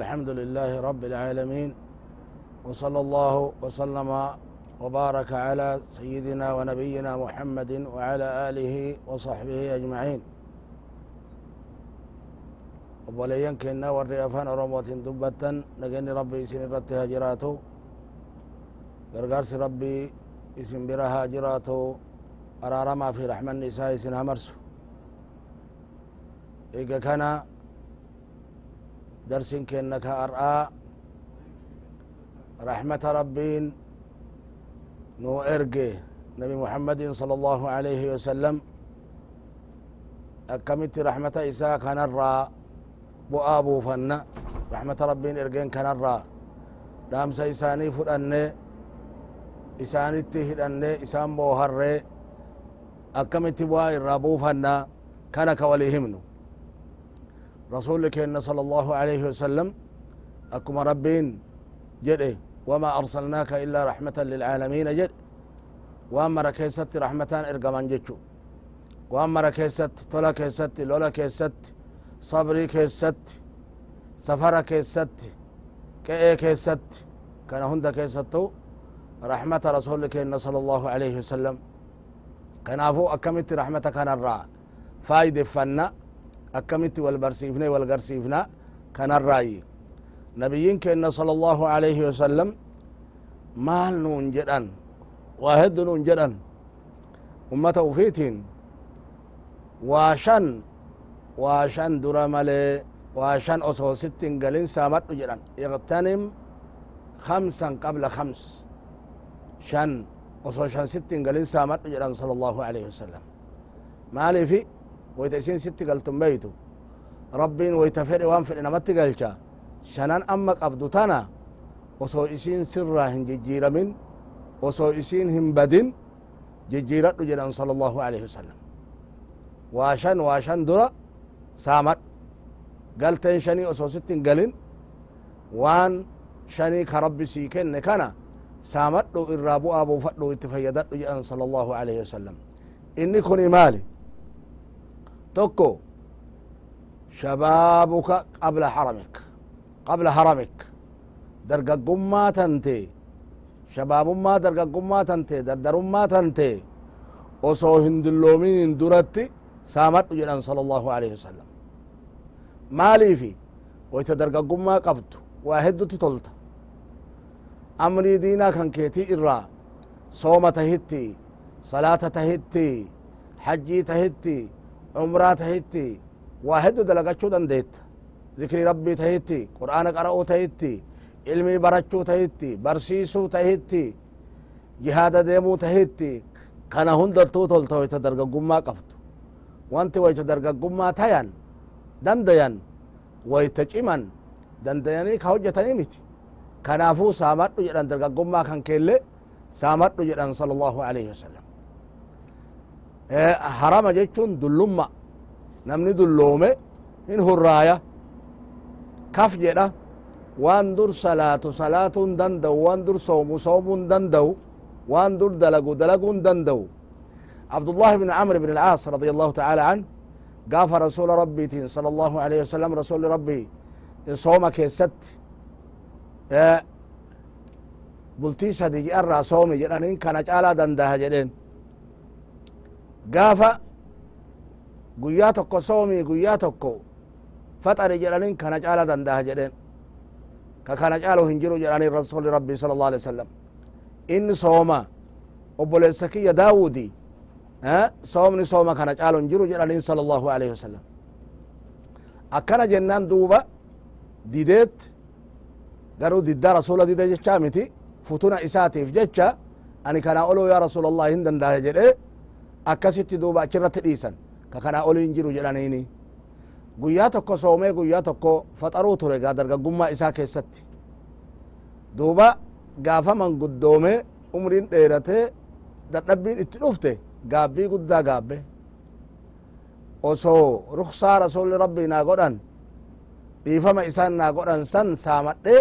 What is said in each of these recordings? الحمد لله رب العالمين وصلى الله وسلم وبارك على سيدنا ونبينا محمد وعلى آله وصحبه أجمعين وبلين كنا والريافان رموة دبة نجني ربي سن جراته جراتو ربي اسم برها أرى رما في رحمة النساء سن همرسو إيقا كان درسين كأنك أرآ رحمة ربين نو إرقي نبي محمد صلى الله عليه وسلم أكمت رحمة إساء كان الرا بؤابو فن رحمة ربين إرقين كان الرا دامس إساني فرأني إساني تهدأني إسان بوهر أكمت بوا إرابو فن كان كوليهمنو رسولك إن صلى الله عليه وسلم أكما ربين جد إيه؟ وما أرسلناك إلا رحمة للعالمين جد وأما ركيست رحمتان إرقمان جتشو وأما ركيست تولا كيست لولا كيست صبري كيست سفر كيست كأي كيست كان هند كيستو رحمة رسولك إن صلى الله عليه وسلم كان أفو أكملت رحمتك أنا الرا فايدة فنّا أكمت والبرسيفنا والقرسيفنا كان الرأي نبيين كأن صلى الله عليه وسلم مال نون جدًا واهد نون جدًا أمة وفيتين واشن واشن درا ملي واشن أصو ستين قلين سامت جدًا اغتنم خمسا قبل خمس شن أصو شن ستين قلين سامت جدًا صلى الله عليه وسلم مالي في ويتا إسين ستي قلتم بيتو ربين ويتا فري وان فري نمت قلشا شنان أمك أبدو تانا وصو إسين سرا هنججير من وصو إسين هنبدن ججيرة جلان صلى الله عليه وسلم واشن واشن درا سامت قلتن شني وصو ستين قلن وان شني كربي سيكن كنا سامت إرابو أبو فدو اتفيدت جلان صلى الله عليه وسلم إني كوني مالي tokko shabaabuka qabla haramik qabla haramik dargaggummaa tante shabaabummaa dargaggummaa tante dardarummaa tante osoo hin dulloominin duratti saamadhu jedhan sala allahu alaihi wasalam maaliifi woyta dargaggummaa qabdu waa heddutti tolta amrii diinaa kan keetii irraa sooma tahitti salaata tahitti hajjii tahitti umraa tahitti waa heddu dalagachuu dandeetta zikrii rabbii tahitti qur'aana qara'uu tahitti ilmii barachuu tahitti barsiisuu tahitti jihaada deemuu tahitti kana hundattuu tolta wayta dargaggummaa qabdu wanti wayta dargaggummaa tayan dandayan wayta ciman dandayanii ka hojjetanii miti kanaafuu saamadhu jedhan dargaggummaa kan keelle saamadhu jedhan sala allahu alaihi wasalam harama jechun dullumma namni dulloome hin hurraaya kaf jedha waan dur salaatu salaatu hin danda'u waan dur soomu soomu hin danda'u waan dur dalagu dalagu hin danda'u abdullahi bn amr bn alcaas radi allahu taala an gaafa rasuula rabbiitiin sala allahu alayhi wasalam rasuuli rabbii sooma keessatti bultii sadi ji'arraa soome jedhan hin kana caalaa dandaha jedheen قافة guyyaa tokko soomii guyyaa tokko faxari jedhanin kana caala dandaha jedheen ka kana caalu hin jiru jedhanin rasuli rabbi sala allahu alaihi wasallam inni sooma obboleessa kiyya daawudi soomni sooma kana caalu hin jiru jedhanin sala allahu alaihi wasallam akkana jennaan duuba dideet garuu didda rasula dida jechaa miti futuna isaatiif jecha ani kanaa oluu yaa rasuula allah hin dandaha jedhee akasitti duba achirratti dhiisan ka kana oliin jiru jedhaniini guyyaa tokko soomee guyyaa tokko faxaruu ture gaa dargaggummaa isaa keessatti duuba gaafa manguddoome umriin dheerate dadhabbiin itti dhufte gaabbii guddaa gaabbe osoo ruksaa rasulli rabbii naa godhan dhiifama isaan naa godhan san saamadhe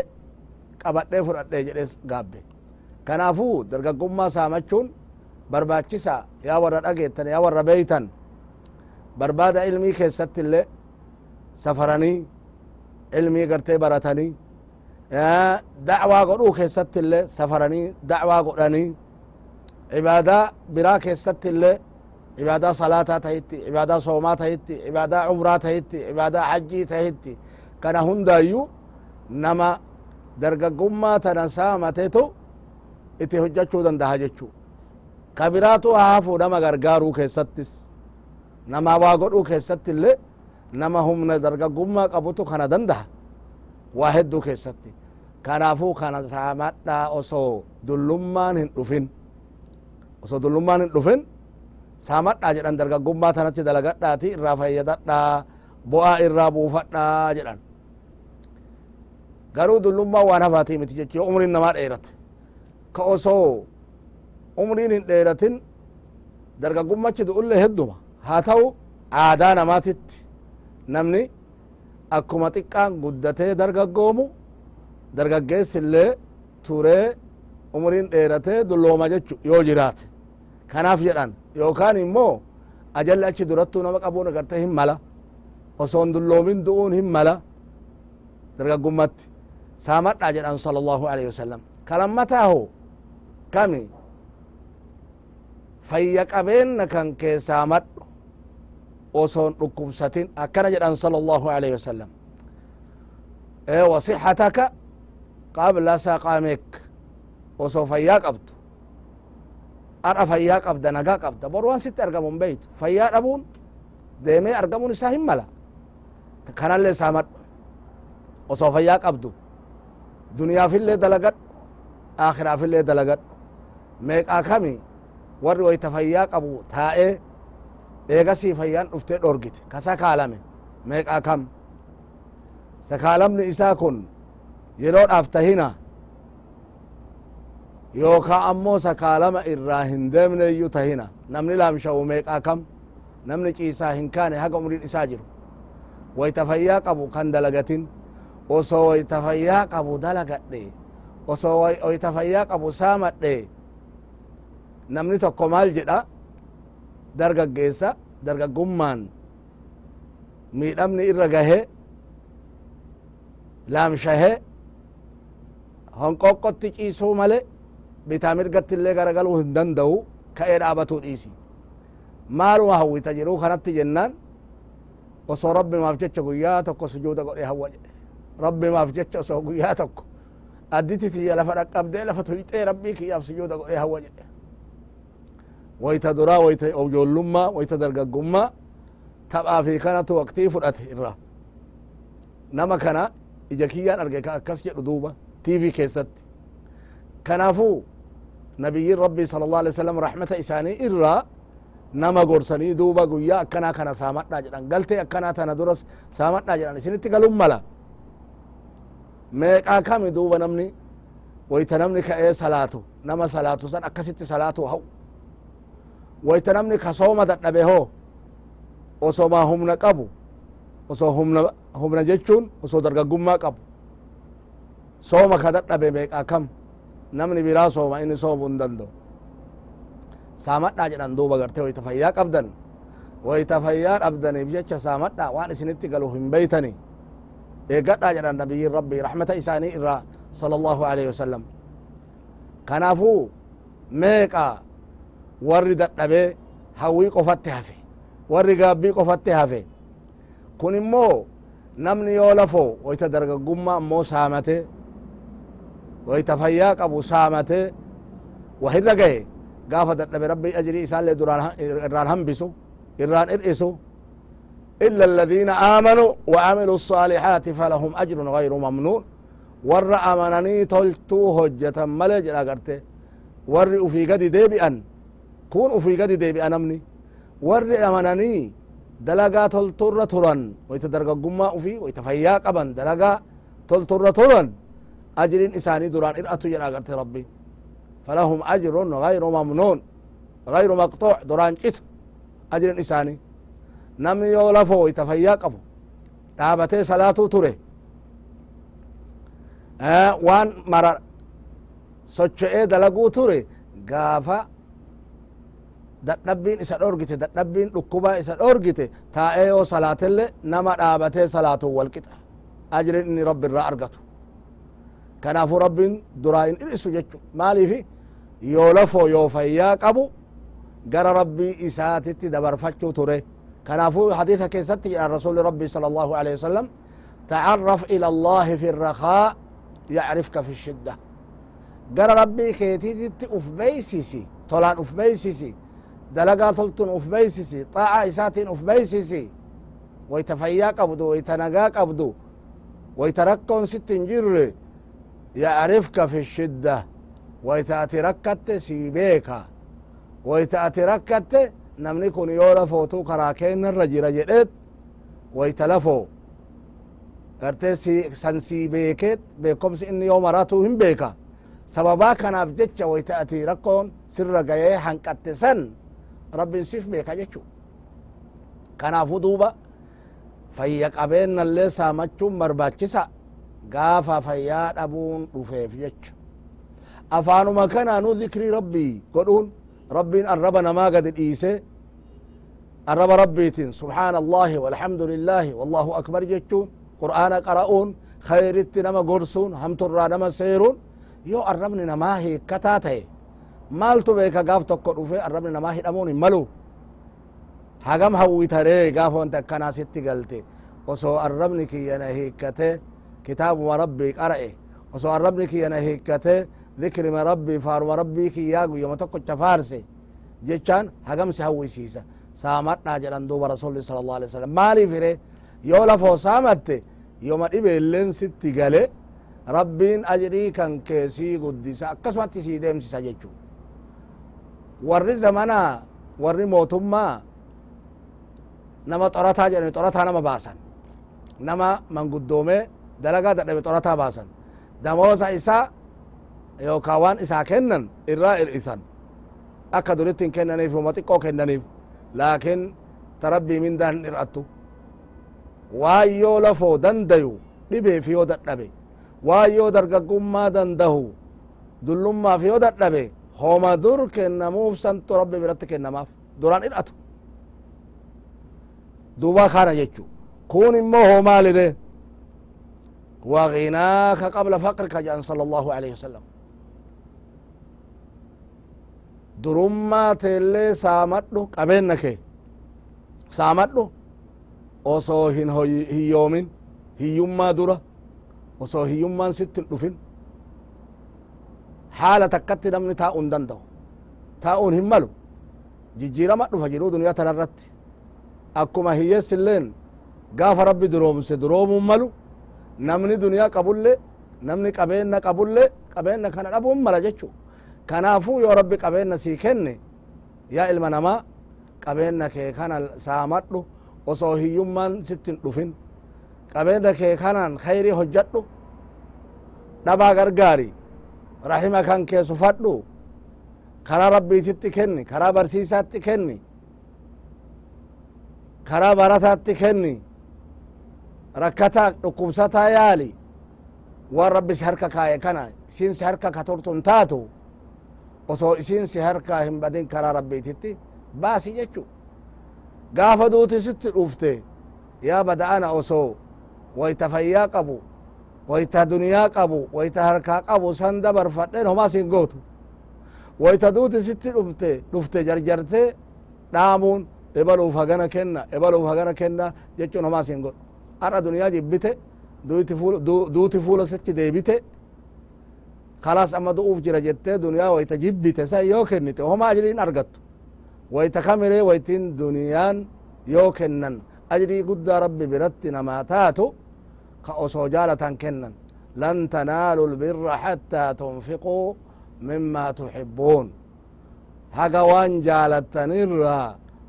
qabadhee fudhadhe jedhes gaabbe kanaafuu dargaggummaa saamachuun barbachisa ya warra dhageettan ya warra beeytan barbaada ilmii keessatti illee safaranii ilmii gartee baratanii da'waa godhuu keessatti illee safaranii da'waa godhanii cibaadaa biraa keessatti illee cibaadaa salaataa tahitti cibaadaa soomaa tahitti cibaadaa umraa tahitti cibaadaa hajjii tahitti kana hundaayyuu nama dargaggummaa tana saamatetu itti hojjechuu dandaha jechuu kabiraatu haafu nama gargaaruu keessattis nama waa godhuu keessatti illee nama humna dargaggummaa qabutu kana dandaha waa hedduu keessatti kanaafuu kana saamadhaa osoo dullummaan hin dhufin osoo dullummaan hin dhufin saamadhaa jedhan dargaggummaa tanatti dalagadhaati irraa fayyadadhaa bo'aa irraa buufadhaa jedhan garuu dullummaan waan hafaatii miti jechuu umri namaa dheerate ka osoo umriin hin dheeratin dargagummachi du'ullee hedduma haa ta'u aadaa namaatitti namni akkuma xiqqaan guddatee dargaggoomu dargaggeessi turee umriin dheeratee dullooma jechu yoo jiraate kanaaf jedhan yookaan immoo ajalli achi durattuu nama qabuun agartee hin mala osoon dulloomin du'uun hin mala dargaggummatti saamadha jedhan sala allahu alayhi wasalam kalammataho kami fayya qabeenna kan keessaa madhu osoon dhukkubsatin akkana jedhan sala allahu alaihi wasalam wasixataka qabla saqameek osoo fayyaa qabdu ara fayyaa qabda nagaa qabda boru wan sitti argamun beytu fayyaa dhabuun deemee argamuun isaa hin mala kanallee isaa madhu osoo fayyaa qabdu duniyaafillee dalagadhu akhiraafillee dalagadhu meeqaa kamii warri wayta fayyaa qabu taa'ee eegasii fayyaan dhuftee dhorgite ka sakaalame meeqaa kam sakaalamni isaa kun yeroodhaaf tahina yookaa ammoo sakaalama irraa hin deemneyyuu tahina namni laamsha'u meeqaa kam namni ciisaa hin kaane haga umriin isaa jiru wayta fayyaa qabu kan dalagatin osoo wayta fayyaa qabu dalagadhe osoo wayta fayyaa qabu saamadhe namni tokko maal jedha dargaggeessa dargaggummaan miidhamni irra gahe laamshahe honqoqqotti ciisuu male bitaa mirgatti illee garagaluu hin danda'u ka'ee dhaabatuu dhiisi maaluma hawwita jiruu kanatti jennaan osoo rabbimaaf jecha guyyaa tokko sujuuda godhe hawwa jedhe rabbimaaf jecha osoo guyyaa tokko additi tiyya lafa dhaqqabdee lafa tuyxee rabbii kiyyaaf sujuuda godhe hawwa jedhe waita duraa waita ojoollummaa waita dargaggummaa taphaa fi kanatu waqtii fudhate irra nama kana ija kiyyaan arge ka akkas jedhu duuba tv keessatti kanaafuu nabiyyin rabbii sala allahu alaihi wasallam rahmata isaanii irraa nama gorsanii duuba guyyaa akkanaa kana saamadhaa jedhan galtee akkanaa tana duras saamadhaa jedhan isinitti galun mala meeqaa kami duuba namni wayta namni ka'ee salaatu nama salaatu san akkasitti salaatu ha'u waita namni ka sooma dadhabe hoo osooma humna qabu osoo humna humna jechuun osoo dargaggummaa qabu sooma ka dadhabe meeqa kam namni biraa sooma inni soomu hin danda'u saamadhaa jedhan duuba gartee wayta fayyaa qabdan wayta fayyaa dhabdaniif jecha saamadhaa waan isinitti galu hin beytani eeggadhaa jedhan nabiyyin rabbii rahmata isaanii irraa sala allahu aleyhi wasalam kanaafuu meeqa warri dadhabee hawwii qofatti hafe warri gaabbii qofatti hafe kun immoo namni yoo lafoo wayta dargaggummaa ammoo saamate wayta fayyaa qabu saamate wahirra gahe gaafa dadhabe rabbi ajrii isaallee irraan hambisu irraan ir'isu إلا الذين آمنوا وعملوا الصالحات فلهم أجر غير ممنون ور أمنني تلتو هجة ملج أغرته ور في قد ديبئا kun ufi gadi deebi'a namni warri amananii dalagaa tolturra turan waita dargaggummaa ufi waita fayyaa qaban dalagaa tolturra turan ajriin isaanii duraan ir'atu jedha agarte rabbi falahum ajrun gayru mamnuun gayru maqxuuc duraan citu ajriin isaanii namni yoo lafo waita fayyaa qabu dhaabatee salaatuu ture waan mara socho'ee dalaguu ture gaafa dadhabbiin isa dhorgite dadhabbiin dhukkubaa isa dhorgite taa'ee yoo salaatelle nama dhaabatee salaatuun walqixa ajrin inni rabbi irraa argatu kanaafuu rabbiin duraa hin dhirisu jechu maaliifi yoo lafoo yoo fayyaa qabu gara rabbii isaatitti dabarfachuu ture kanaafuu hadiisa keessatti jedhan rasuli rabbii sala allahu alehi wasalam tacarraf ila allahi fi rakaa yacrifka fi shidda gara rabbii keetiititti uf beeysisi tolaan uf beeysisi dalagaa toltun uf beysisi xaa'a isaatiin uf beysisi wayta fayyaa qabdu wayta nagaa qabdu wayta rakkoon sitt hin jirre ya'rifka fi shidda wayta ati rakkatte sii beeka wayta ati rakkatte namni kun yoo lafootu karaa keenarra jira jedheet wayta lafoo gartee san sii beekeet beekomsi inni yoo maraatuu hin beeka sababaa kanaaf jecha wayta ati rakkoon sirra gayee hanqatte san رب سيف بيكا جاتشو كان فضوبا فهي قبين اللي سامتشو مرباكسا قافا فيا أبون رفيف جاتشو أفانو ما كان نو ذكري ربي قلون ربي أربنا ما قد الإيسي الرب ربيت سبحان الله والحمد لله والله أكبر جتون قرآن قرؤون خيرت نما قرسون هم ترى نما سيرون يو الرب نما هي كتاته maaltu beeka gaaf tokko dhufe arrabni namaa hidhamuun hin malu hagam hawwitaree gaaf wanta akkanaa sitti galte osoo arrabni kiyyana hiikkate kitaabuma rabbii qara'e osoo arrabni kiyyana hiikkate dhikrima rabbii faaruma rabbii kiyyaa guyyama tokkocha faarse jechaan hagam si hawwisiisa saamadhaa jedhan duuba rasulli sala allahu alaihi wasallam maaliif hire yoo lafoo saamatte yooma dhibeelleen sitti gale rabbiin ajrii kan keessii guddisa akkasumatti sii deemsisa jechuudha warri zamanaa warri mootummaa nama xorataa jedhame xorataa nama baasan nama manguddoome dalagaa dadhabe xorataa baasan damoosa isaa yookaan waan isaa kennan irraa hir'isan akka duritti hin kennaniif uma xiqqoo kennaniif laakiin tarabbii mindaan hin hir'attu waan yoo lafoo dandayu dhibeef yoo dadhabe waan yoo dargaggummaa dandahu dullummaaf yoo dadhabe homa dur kennamuuf santu rabbi biratti kennamaaf duraan hidhatu duba kana jechu kun immoo homaalide waginaaka qabla faqrika jedhan sala allahu alaihi wasalam durummaa teellee saamadhu qabeenna kee saamadhu osoo hin hiyyoomin hiyyummaa dura osoo hiyyummaan sittin dhufin حالة تكت نمني تاؤن دندو تاؤن هملو جيجيرا ما دفا جيرو دنيا تنرت أكما هي سلين قاف ربي دروم سدروم ملو نمني دنيا قبول نمني قبينا قبول قبينا كان أبو ملا جتشو كنافو يا ربي قبينا سيكني يا المنما قبينا كي كان سامتلو وصو هيومان ستن دفن قبينا كي كان خيري حجتلو دبا غرغاري rahima kan keessufadhu karaa rabbiititti kenni karaa barsiisaatti kenni karaa barataatti kenni rakkataa dhukkubsataa yaali waan rabbi si harka kaaye kana isin si harka katortun taatu osoo isin si harkaa hin badin karaa rabbiititti baasi jechu gaafa duuti sitti dhufte yaa bada'ana osoo waytafayyaa qabu ويتا دنيا قبو ويتا هركا قبو سند برفدن هما سينغوتو ويتا دوت ست دفته دفته جرجرته دامون ابلو فغنا كنا ابلو فغنا كنا جچون هما سينغوت ارا دنيا جبته دوت فول دوت فول ست ديبته خلاص اما دوف جرا جته دنيا ويتا جبته سا يوكنته هما اجرين ارغت ويتا كامله ويتين دنيان يوكنن اجري قد ربي برتنا ما تاتو ka osoo jaalatan kennan lan tanaalu lbirra hattaa tunfiquu mimmaa tuxibbuun haga waan jaalattanirraa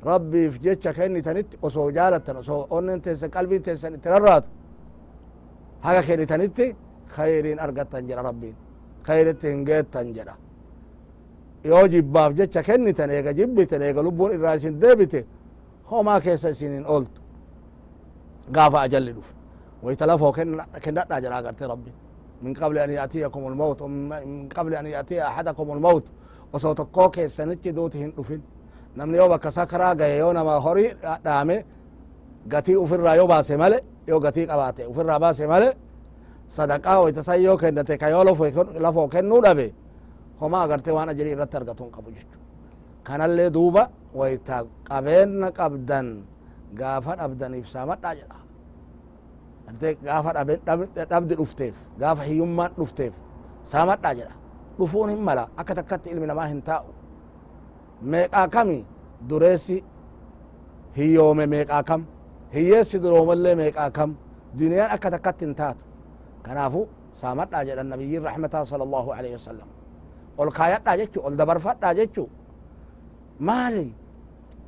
rabbiif jecha kennitanitti osoo jaalattan osoo onnen teessan qalbiin teessan itti rarraatu haga kennitanitti khayriin argattan jedha rabbiin khayritti hin geettan jedha yoo jibbaaf jecha kennitan eega jibbiten eega lubbuun irraa isin deebite homaa keessa isinin ooltu gaafa ajalli dhufu ويتلافوا كن كن لا جرا غرت ربي من قبل ان ياتيكم الموت من قبل ان ياتي احدكم الموت وصوتكو كيسنتي دوت هن دفن نمني يوبا كسكرا غي ما هوري دامه غتي وفر رايو يوبا مال يو غتي قباته وفر با مال صدقه ويتسيو كنت كيولو فيكون لفو كن نودبه هما غرت وانا جري رترغتون قبو جچو kanallee duuba wayta qabeena قبدن gaafan ابدن ibsamadha jedha ante gaafa dhabe dhabdi dhufteef gaafa hiyyummaan dhufteef saamadhaa jedha dhufuun hin mala akka takkatti ilmi namaa hin taa'u meeqaa kami dureessi hiyyoome meeqaa kam hiyyeessi duroomallee meeqaa kam duniyaan akka takkatti hin taatu kanaafu saamadhaa jedhan nabiyyiin raxmataa sala allahu aleyhi wasalam ol kaayadhaa jechu ol dabarfadhaa jechu maali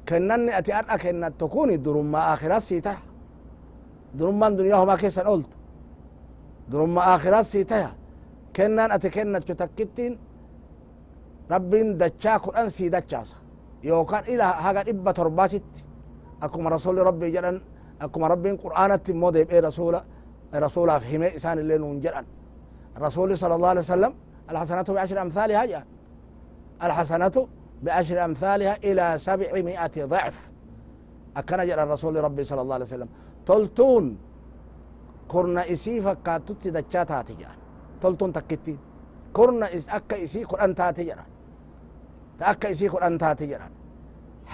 kennanni ati har'a kennattu kun durummaa akhiraa sii taha درمان دنياهما كيسا قلت درما آخرات سيتها كنان أتكنا تتكتين رب دچا قرآن سي يو كان إلى هاقا إبا ترباتت أكما رسول ربي جلن أكما ربين قرآنة مودب إيه رسول في أفهمي إسان اللي ننجلن رسول صلى الله عليه وسلم الحسنات بعشر أمثالها جاء الحسنات بعشر أمثالها إلى سبعمائة ضعف أكن جل الرسول ربي صلى الله عليه وسلم تلتون كورنا إسي فكاتوتي دچا تاتي جان تلتون تكتي كورنا إس أكا إسي قرآن تاتي جان تأكا إسي قرآن تاتي جان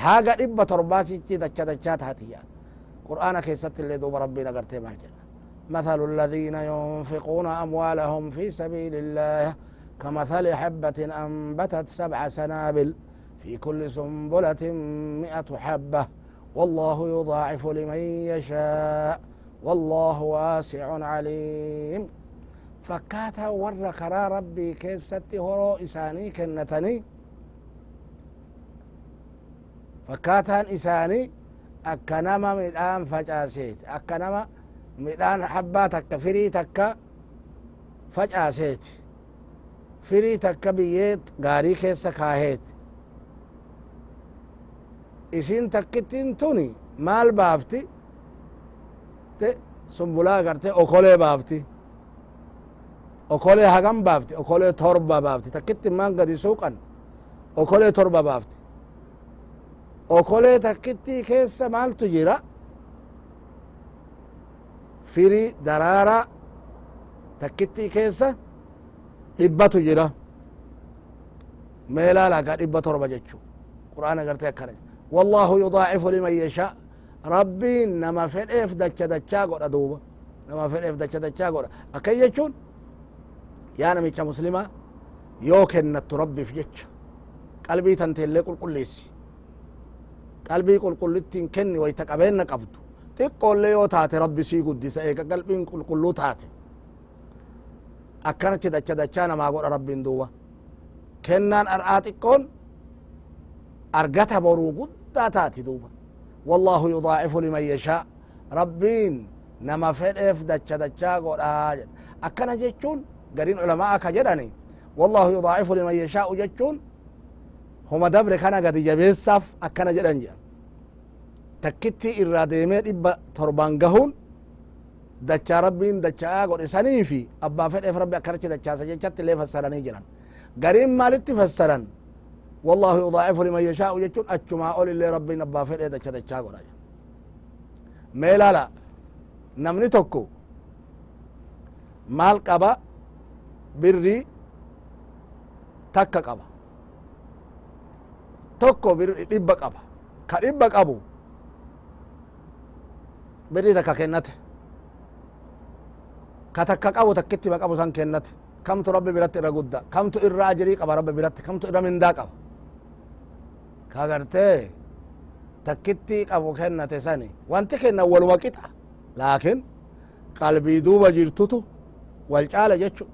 حاجة إبا ترباسي تي دچا دچا تاتي جان قرآن خيست اللي دوب ربي نقرتي مهجر مثل الذين ينفقون أموالهم في سبيل الله كمثل حبة أنبتت سبع سنابل في كل سنبلة مئة حبة والله يضاعف لمن يشاء والله واسع عليم فكاتا ور كرا ربي كيستي هرو إساني كنتني فكاتا إساني أكنما مدان فجاسيت أكنما مدان حباتك فريتك فري تك فجاسيت فري بيت غاري كيس كاهيت isin takkittin tuni maal baafti te sumbulaa garte okolee baafti okolee hagam baafti okolee torba baafti takkittin maan gadi suuqan okolee torba baafti okolee takkittii keessa maaltu jira firi daraara takkittii keessa dhibbatu jira meelaal haga dhibba torba jechuu qur'aana garte akkana jira والله يضاعف لمن يشاء ربي نما فديف دچا دچا غدا دوبا نما فديف دچا دچا غدا اكن يچون يا يعني نميچا مسلمه يوكن تربي في جچ قلبي تنتي لي قلقليس قلبي قلقلتين كني ويتقبين قبض تقول لي تاتي ربي سي قد سيك قلبي قلقلو تاتي أكنت دچا دچا نما غدا ربي دوبا كنان ارآتي كون أرغتها بورو قد guddaa taati duuba wallahu yudaacifu liman yashaa rabbiin nama fedheef dacha dachaa godhaa jedha akkana jechuun gariin ulamaa ka jedhani wallahu yudaacifu liman yashaa'u jechuun homa dabre kana gadi jabeessaaf akkana jedhan jedha takkitti irraa deemee dhibba torban gahuun dachaa rabbiin dachaa godhe sanii fi abbaa fedheef rabbi akkanachi dachaasa jechatti illee fassaranii jiran gariin maalitti fassaran والله يضاعف لمن يشاء يجون أتشما أول اللي ربي نبا فرئ دچا دچا قرأ ميلا لا نمني توكو مال قبا بري تكا قبا توكو بري إبا قبا كإبا قبو بري تكا كنته كتكا قبو تكتبا قبو سان كنته kamtu rabbi biratti irra gudda kamtu irra ajirii qaba rabbi biratti kamtu irra mindaa qaba كغرتي تكتي قبو كنا تساني وانت كنا ولما قطع لكن قلبي دوبا جرتتو والجالة جتشو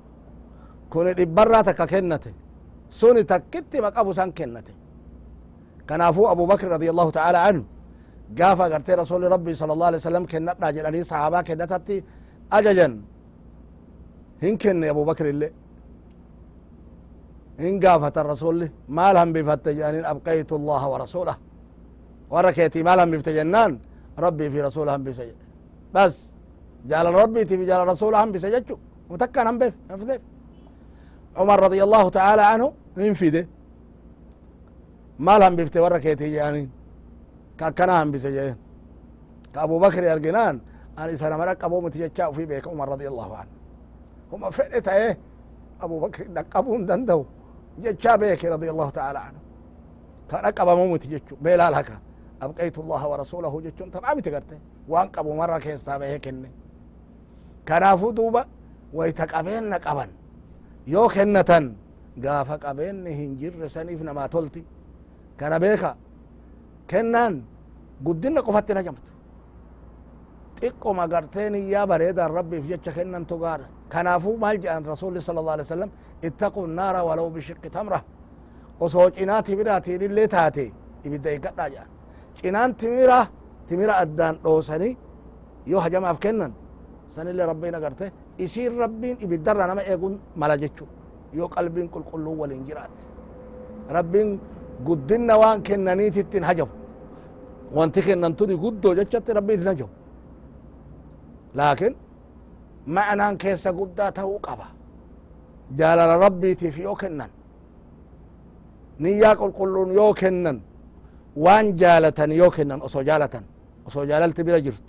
كون الإبرة تكا كنتي سوني تكتي مقابو سان كنتي كنافو أبو بكر رضي الله تعالى عنه قافا قرتي رسول ربي صلى الله عليه وسلم كنا راجل أني صحابة كنتتي أججا هن كن أبو بكر اللي إن قافت الرسول لي ما لهم بفتجان يعني أبقيت الله ورسوله وركيتي ما لهم بفتجنان ربي في رسولهم بسجد بس جعل ربي في جعل رسولهم بسجد متكن هم بف عمر رضي الله تعالى عنه فيده ما لهم بفتي وركيتي يعني كاكنا هم بسجد كأبو بكر يرقنان أنا إسانا مرق أبو متجتشاو في بيك عمر رضي الله عنه هم فئتا إيه أبو بكر دقبون دندو جتشا بيك رضي الله تعالى عنه كان أقب موت جتشو بيلال هكا أبقيت الله ورسوله جتشو تمام تقرته وأنقب مرة كين سابه كن كنافو دوبا ويتقبين نقبا يو كنتن قاف قبين هنجر سنيف نما تلتي كان بيكا كنان قدنا قفتنا جمت تقو ما قرتين يا بريدا ربي في جتشا كنن تقارن kanaafuu maal jedhan rasuulli sala alla alai wasalam ittaqu naara walaw bishiqqi tamra osoo cinaa timiraatiin illee taate ibidda eeggadhaa jedhan cinaan timira timira addaan dhoosanii yoo hajamaaf kennan sanillee rabbiin agarte isiin rabbiin ibiddarra nama eegun mala jechu yoo qalbiin qulqulluu waliin jiraatte rabbiin guddinna waan kennaniititti hin hajabu wanti kennantuni guddoo jechatti rabbiin hin hajabu laakiin معنى كيس قدا تهو قبا جال ربي في يوكنن نيا قل قلون يوكنن وان جالتن يوكنن أصو جالتن أصو جالت بلا جرت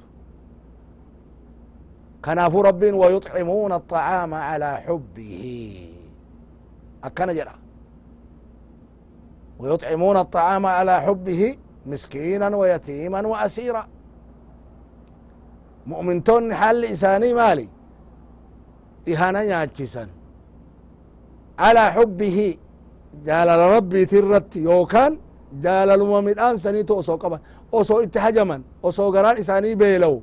كنافو ربي ويطعمون الطعام على حبه اكنا جرا ويطعمون الطعام على حبه مسكينا ويتيما وأسيرا مؤمنتون حال إنساني مالي ihana nyaachisan alaa xubbihi jaalala rabbiiti irratti yookaan jaalaluma midhaan saniitu osoo qaban osoo itti hajaman osoo garaan isaanii beelawu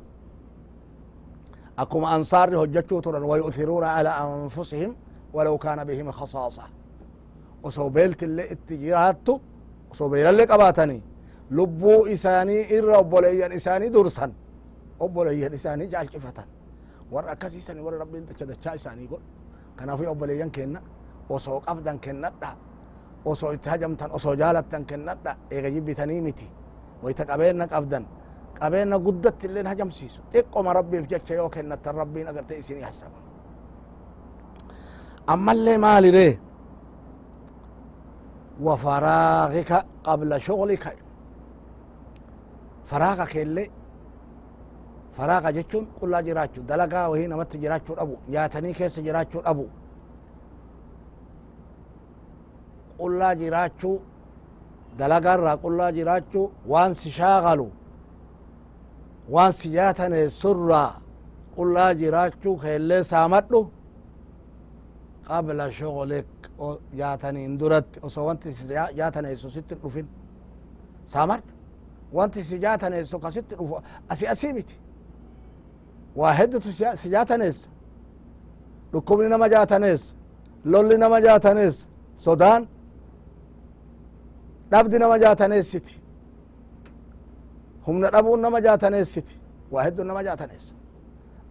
akkuma ansaarri hojjechuu turan wayu'thiruuna alaa anfusihim walaw kaana bihim khasaasa osoo beelti illee itti jiraattu osoo beelallee qabaatanii lubbuu isaanii irra obboleeyyan isaanii dursan obboleeyyan isaanii jaalchifatan warra akkasii sani warra rabbiin dachaa isaanii godhu kanaafuu obboleeyyan kenna osoo qabdan kennadha osoo itti hajamtan osoo jaalattan kennadha eegayi bitanii miti wayta qabeenna qabdan qabeenna guddatti illeen hajamsiisu xiqqoma rabbiif jecha yoo kennattan rabbiin agarte isinii hassaba ammallee maalire wa faraagika qabla shuglika faraaga keelle faraaqa jechuun qullaa jiraachuu dalagaa wahii namatti jiraachuu dhabu nyaatanii keessa jiraachuu dhabu qullaa jiraachuu dalagarraa qullaa jiraachuu waan si shaaqalu waan si yaataneessurraa qullaa jiraachuu keellee saamadhu qabla shogolik yaataniin duratti osoo wanti si yaataneessu sitti dhufin saamadhu wanti si yaataneessu kasitti dhufu asi asii miti waa heddutu si jaatanes dhukkubni nama jaatanes lolli nama jaatanes sodaan dhabdi nama jaataneessiti humna dhabuun nama jaataneessiti waa heddu nama jaataneessa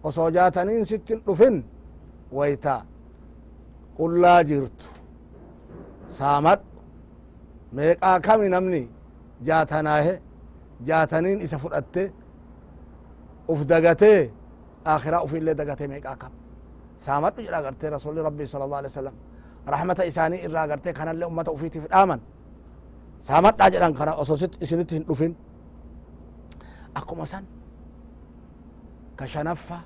osoo jaataniin sittin dhufin wayta qullaa jirtu saamadhu meeqaa kami namni jaatanaahe jaataniin isa fudhatte uf dagatee آخرة وفي اللي دقتي ميقا كم سامت جرا قرتي رسول ربي صلى الله عليه وسلم رحمة إساني إرا قرتي كان اللي أمة أفيتي في الآمن سامت جرا كان أصوصت إسنت هندفين أكو مسان كشنفة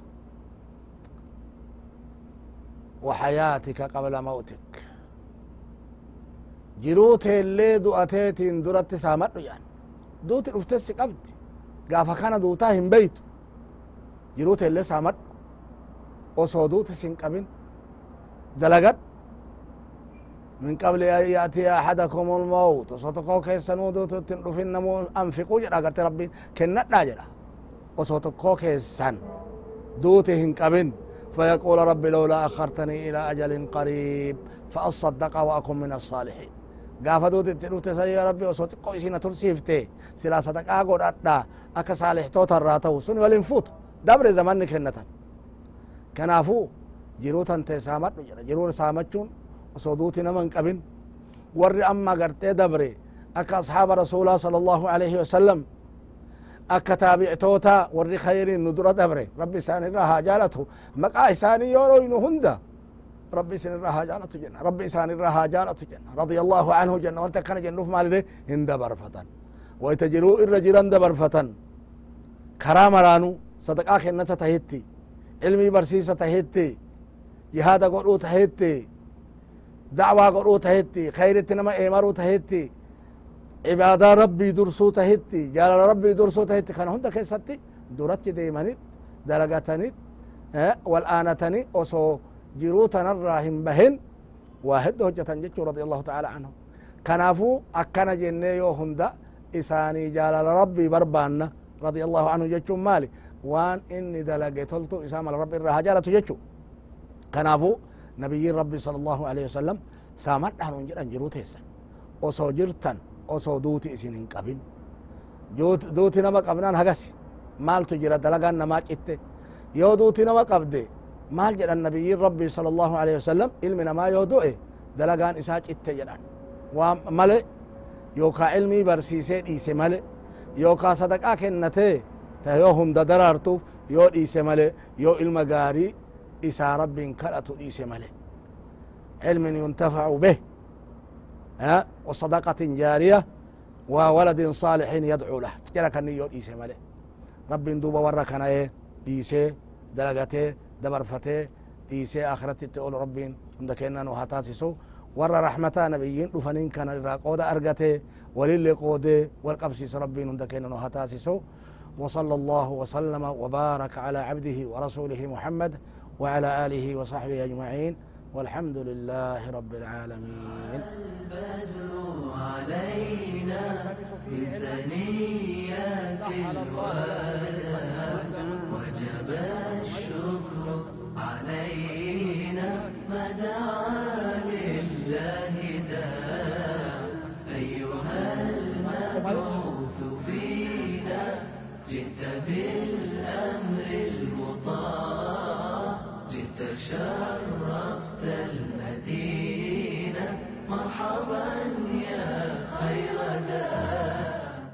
وحياتك قبل موتك جروت اللي دؤتيت درت سامت يعني دوت الأفتس قبدي قافا كان دوتاهم بيتو jiruta illee saamadhu osoo duutis hin qabin من قبل أن يأتي أحدكم الموت وصوتكو كيسنو دوت تنرفين نمو أنفقوا جدا قلت ربي كنا ناجرا وصوتكو كيسن دوتهن قبن فيقول ربي لولا أخرتني إلى أجل قريب فأصدق وأكون من الصالحين قاف دوت تنوت يا ربي وصوتكو إسينا ترسيفتي سلا صدقاء قد أدى أكا صالح توتر راتو سن ولنفوت dabre zamanni kennatan kanaafu jiruu tante saamadhu jedha jiruu saamachuun osoo duuti nama hin qabin warri amma gartee dabre akka ashaaba rasuulaa sala allahu alaihi wasalam akka taabictoota warri khayriin nu dura dabre rabbi isaan irra haa jaalatu maqaa isaanii yoo dhoynu hunda ربي سن الرها جالت جنة ربي سان الرها جالت جنة رضي الله عنه جنة وانت كان جنوف مال ده هند برفتن ويتجروا الرجلان دبر فتن كرام رانو صدقاء كنتا تهيتي علمي برسيسة تهيتي جهاد قرؤو تهيتي دعوة قرؤو تهيتي خير نما إيمارو تهيتي عبادة ربي درسو تهيتي جال ربي درسو تهيتي كان هندا كيستي درت ديمانيت دلقتنيت أه والآنتني أسو جيروتنا الراهم بهن واحد هجة جتشو رضي الله تعالى عنه كنافو أكنا جنيه هندا إساني جال ربي بربانا رضي الله عنه جتشو مالي وان إني دلقيتلتو إسام الرب الرهجالة جتشو كنافو نبي ربي صلى الله عليه وسلم سامر نحن جران جروتيسا وصو جرتن وصو دوتي إسين انقبين جوت دوتي نما قبنان هقسي مال تجرى دلقان نماك إتي يو دوتي نما قبدي مال جران نبي ربي صلى الله عليه وسلم علمنا ما يودوئي دلقان إساك إتي جران ومالي يوكا علمي برسيسي إيسي مالي يوكا صدق أكن نتي تهيو هم ددرارتوف يو إيسي مالي يو المقاري إسا رب كرأتو إيسي مالي علم ينتفع به ها وصدقة جارية وولد صالح يدعو له جلك أني يو إيسي مالي رب ندوب وركنا إيه إيسي دلقتي دبرفتي إيسي آخرتي تقول رب عندك إننا نهاتاتي warra rahmataa nabiyyiin dhufaniin kana irraa qooda argate walillee qoodee wal qabsiisu rabbiin hunda kennan haa taasisu وصلى الله وسلم وبارك على عبده ورسوله محمد وعلى آله وصحبه أجمعين والحمد لله رب العالمين البدر علينا بالثنيات الوالي